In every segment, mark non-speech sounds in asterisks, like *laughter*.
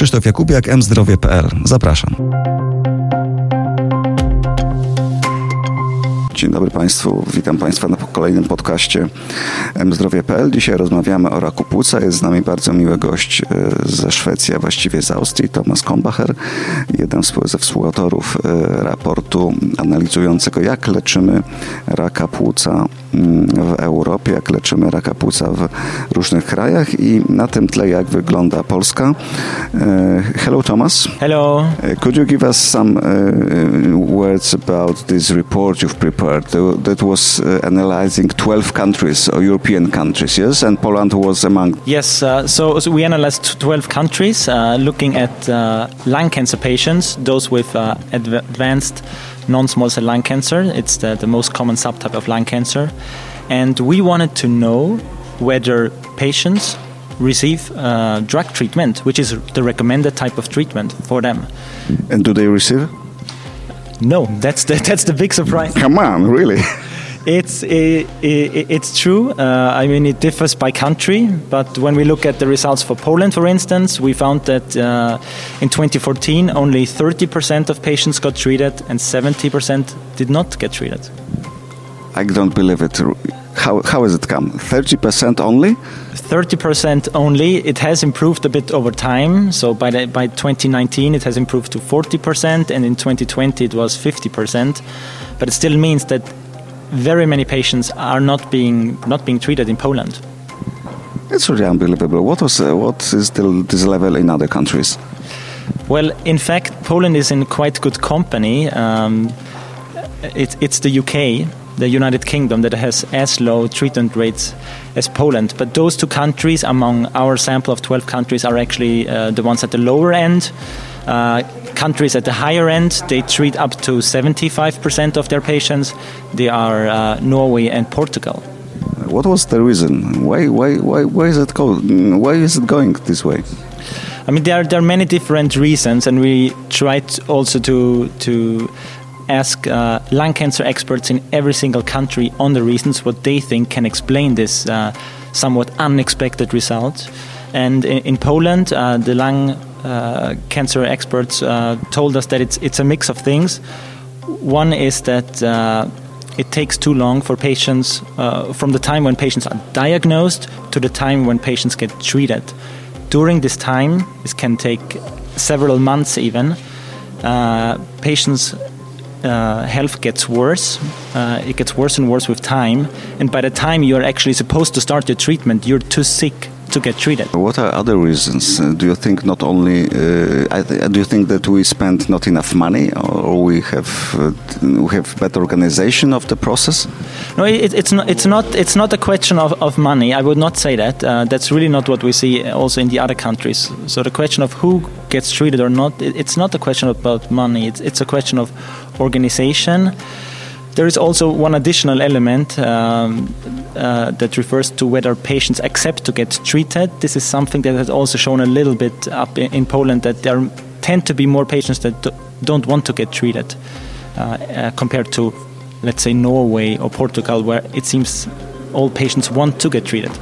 Krzysztof Jakubiak, mzdrowie.pl. Zapraszam. Dzień dobry Państwu, witam Państwa na kolejnym podcaście mzdrowie.pl. Dzisiaj rozmawiamy o raku płuca. Jest z nami bardzo miły gość e, ze Szwecji, a właściwie z Austrii, Thomas Kombacher, jeden ze współautorów e, raportu analizującego jak leczymy raka płuca w Europie, jak leczymy raka płuca w różnych krajach i na tym tle jak wygląda Polska. E, hello Thomas. Hello. Could you give us some words about this report you've prepared? that was analyzing 12 countries or European countries, yes? And Poland was among. Yes, uh, so, so, we analyzed 12 countries uh, looking at uh, lung cancer patients, those with uh, advanced non small cell lung cancer. It's the, the most common subtype of lung cancer. And we wanted to know whether patients receive uh, drug treatment, which is the recommended type of treatment for them. And do they receive? No, that's the, *laughs* that's the big surprise. Come on, really? *laughs* It's it, it, it's true. Uh, I mean, it differs by country. But when we look at the results for Poland, for instance, we found that uh, in 2014 only 30% of patients got treated and 70% did not get treated. I don't believe it. How, how has it come? 30% only? 30% only. It has improved a bit over time. So by, the, by 2019, it has improved to 40%, and in 2020, it was 50%. But it still means that very many patients are not being, not being treated in Poland. It's really unbelievable. What, was, uh, what is still this level in other countries? Well, in fact, Poland is in quite good company. Um, it, it's the UK the United Kingdom that has as low treatment rates as Poland. But those two countries, among our sample of 12 countries, are actually uh, the ones at the lower end. Uh, countries at the higher end, they treat up to 75% of their patients. They are uh, Norway and Portugal. What was the reason? Why, why, why, why is it go, Why is it going this way? I mean, there are, there are many different reasons, and we tried also to to ask uh, lung cancer experts in every single country on the reasons what they think can explain this uh, somewhat unexpected result. And in, in Poland, uh, the lung uh, cancer experts uh, told us that it's it's a mix of things. One is that uh, it takes too long for patients from the time when patients are diagnosed to the time when patients get treated. During this time, this can take several months even. patients uh, health gets worse. Uh, it gets worse and worse with time. And by the time you're actually supposed to start your treatment, you're too sick to get treated. What are other reasons? Uh, do you think not only uh, do you think that we spend not enough money, or we have uh, we have better organization of the process? No, it, it's not. It's not. It's not a question of, of money. I would not say that. Uh, that's really not what we see also in the other countries. So the question of who gets treated or not, it, it's not a question about money. It's it's a question of organization. There is also one additional element um, uh, that refers to whether patients accept to get treated. This is something that has also shown a little bit up in, Poland that there tend to be more patients that do, don't want to get treated uh, uh, compared to, let's say, Norway or Portugal, where it seems all patients want to get treated.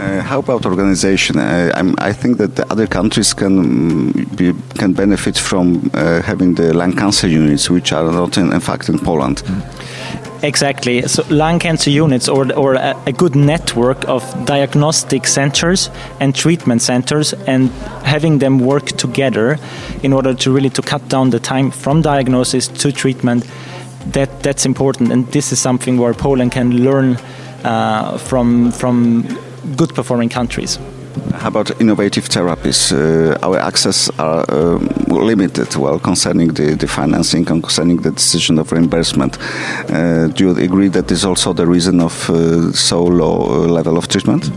Uh, how about organization? Uh, i think that the other countries can be, can benefit from uh, having the lung cancer units, which are not in, in fact in Poland. Exactly. So lung cancer units, or or a, a, good network of diagnostic centers and treatment centers, and having them work together in order to really to cut down the time from diagnosis to treatment. That that's important, and this is something where Poland can learn uh, from from good performing countries. How about innovative therapies? Uh, our access are um, limited, well, concerning the, the financing and concerning the decision of reimbursement. Uh, do you agree that is also the reason of uh, so low uh, level of treatment?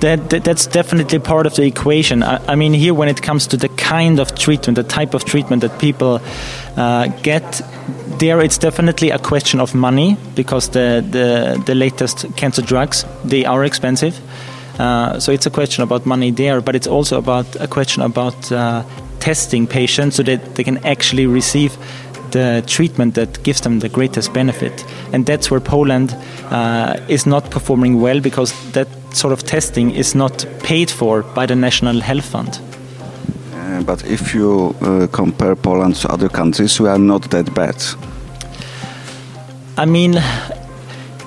That, that, that's definitely part of the equation. I, I, mean, here when it comes to the kind of treatment, the type of treatment that people uh, get, there it's definitely a question of money because the, the, the latest cancer drugs they are expensive. Uh, so it's a question about money there, but it's also about a question about uh, testing patients so that they can actually receive the treatment that gives them the greatest benefit. And that's where Poland uh, is not performing well because that sort of testing is not paid for by the National Health Fund. but if you uh, compare Poland to other countries, we are not that bad. I mean,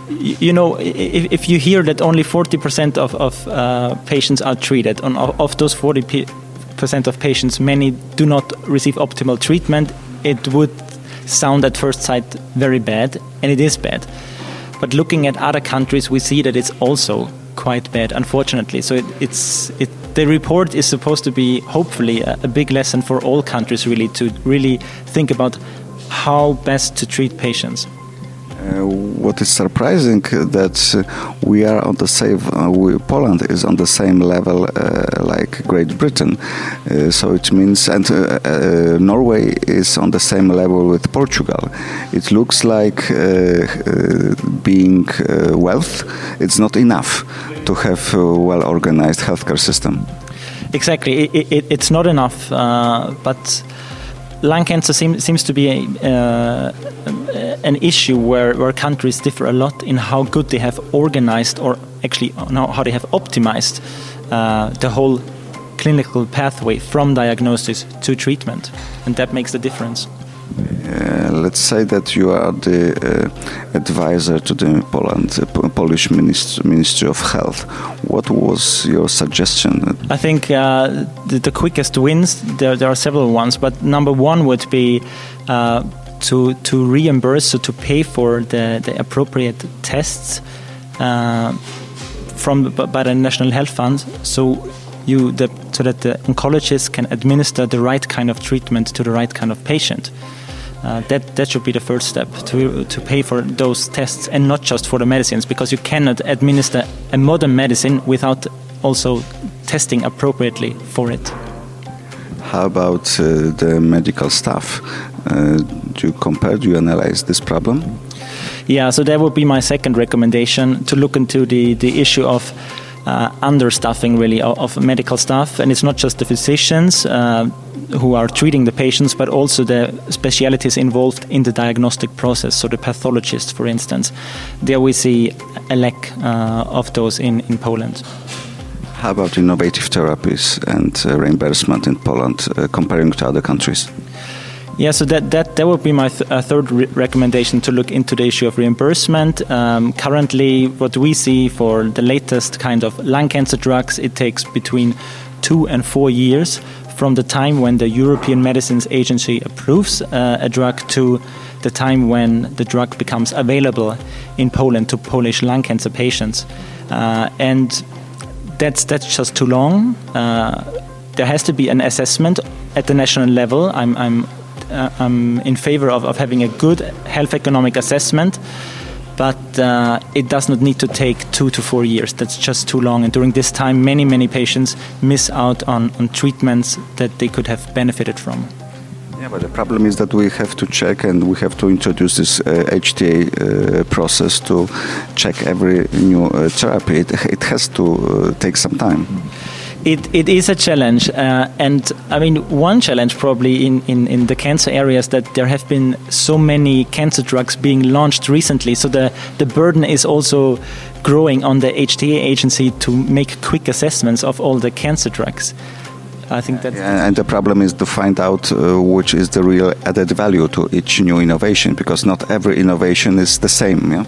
you know, if, if you hear that only 40% of, of uh, patients are treated, on, of those 40% of patients, many do not receive optimal treatment, it would sound at first sight very bad, and it is bad. But looking at other countries, we see that it's also quite bad, unfortunately. So it, it's it, the report is supposed to be hopefully a, a big lesson for all countries, really, to really think about how best to treat patients. Uh, what is surprising that we are on the same uh, we, Poland is on the same level uh, like Great Britain. Uh, so it means and uh, uh, Norway is on the same level with Portugal. It looks like being wealth it's not enough to have a well organized healthcare system. Exactly. It, it, it's not enough but lung cancer seem, seems to be a, uh, an issue where, where countries differ a lot in how good they have organized or actually how they have optimized uh, the whole clinical pathway from diagnosis to treatment. And that makes the difference. Uh, let's say that you are the uh, advisor to the Poland, uh, Polish Ministry, Ministry of Health. What was your suggestion? I think uh, the, the, quickest wins. There, there, are several ones, but number one would be uh, to to reimburse, so to pay for the, the appropriate tests from by the National Health Fund. So you the, so that the oncologist can administer the right kind of treatment to the right kind of patient. Uh, that that should be the first step to to pay for those tests and not just for the medicines because you cannot administer a modern medicine without also testing appropriately for it. How about uh, the medical staff? Uh, do you compare? Do you analyze this problem? Yeah, so that would be my second recommendation to look into the the issue of uh, understaffing really of, of, medical staff, and it's not just the physicians uh, who are treating the patients, but also the specialities involved in the diagnostic process. So the pathologists, for instance, there we see a lack uh, of those in in Poland. How about innovative therapies and uh, reimbursement in Poland uh, comparing to other countries? Yeah, so that that, that would be my th- uh, third re- recommendation to look into the issue of reimbursement. Um, currently, what we see for the latest kind of lung cancer drugs, it takes between two and four years from the time when the European Medicines Agency approves uh, a drug to the time when the drug becomes available in Poland to Polish lung cancer patients, uh, and that's that's just too long. Uh, there has to be an assessment at the national level. I'm, I'm uh, I'm in favor of, of having a good health economic assessment but uh, it does not need to take two to four years. That's just too long. And during this time, many, many patients miss out on, on treatments that they could have benefited from. Yeah, but the problem is that we have to check and we have to introduce this uh, HTA uh, process to check every new uh, therapy. It, it, has to uh, take some time. It, it is a challenge, uh, and I mean one challenge probably in, in, in the cancer areas that there have been so many cancer drugs being launched recently. So the the burden is also growing on the HTA agency to make quick assessments of all the cancer drugs. I think that. Yeah, and the problem is to find out uh, which is the real added value to each new innovation, because not every innovation is the same. Yeah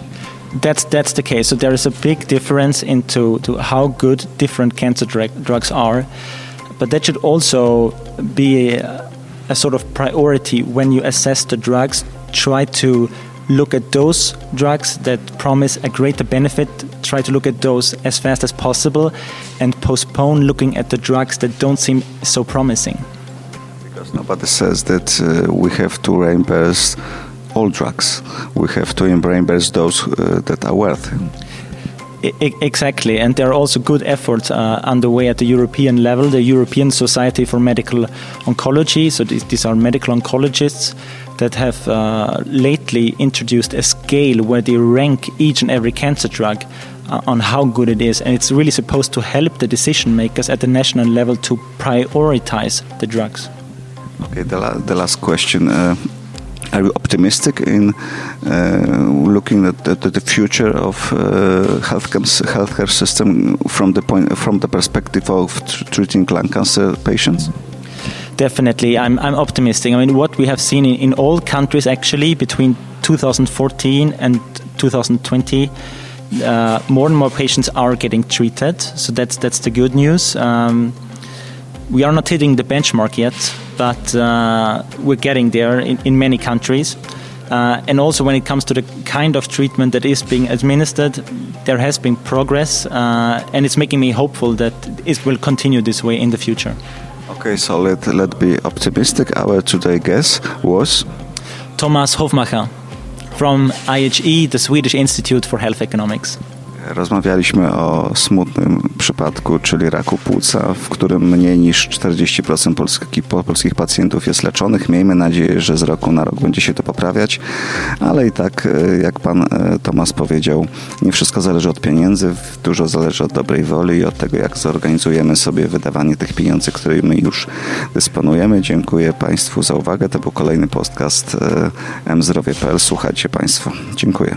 that's that's the case. So there is a big difference into to how good different cancer drugs are, but that should also be a, a, sort of priority when you assess the drugs. Try to look at those drugs that promise a greater benefit. Try to look at those as fast as possible, and postpone looking at the drugs that don't seem so promising. Because nobody says that uh, we have to reimburse all drugs. We have to embrace those uh, that are worth. Exactly, and there are also good efforts uh, underway at the European level. The European Society for Medical Oncology, so these, these are medical oncologists that have uh, lately introduced a scale where they rank each and every cancer drug uh, on how good it is, and it's really supposed to help the decision makers at the national level to prioritize the drugs. Okay, the, la the last question. Are you optimistic in uh, looking at the, the future of uh, healthcare system from the point from the perspective of treating lung cancer patients? definitely. I'm, I'm optimistic. I mean, what we have seen in, in all countries actually between 2014 and 2020. Uh, more and more patients are getting treated, so that's that's the good news. Um, we are not hitting the benchmark yet, but uh, we're getting there in, in many countries. Uh, and also, when it comes to the kind of treatment that is being administered, there has been progress, uh, and it's making me hopeful that it will continue this way in the future. Okay, so let, let's be optimistic. Our today guest was Thomas Hofmarcher from IHE, the Swedish Institute for Health Economics. Rozmawialiśmy o smutnym przypadku, czyli raku płuca, w którym mniej niż 40% polskich, polskich pacjentów jest leczonych. Miejmy nadzieję, że z roku na rok będzie się to poprawiać, ale i tak, e, jak pan e, Tomasz powiedział, nie wszystko zależy od pieniędzy, dużo zależy od dobrej woli i od tego, jak zorganizujemy sobie wydawanie tych pieniędzy, którymi już dysponujemy. Dziękuję Państwu za uwagę. To był kolejny podcast e, mzdrowie.pl. Słuchajcie Państwo. Dziękuję.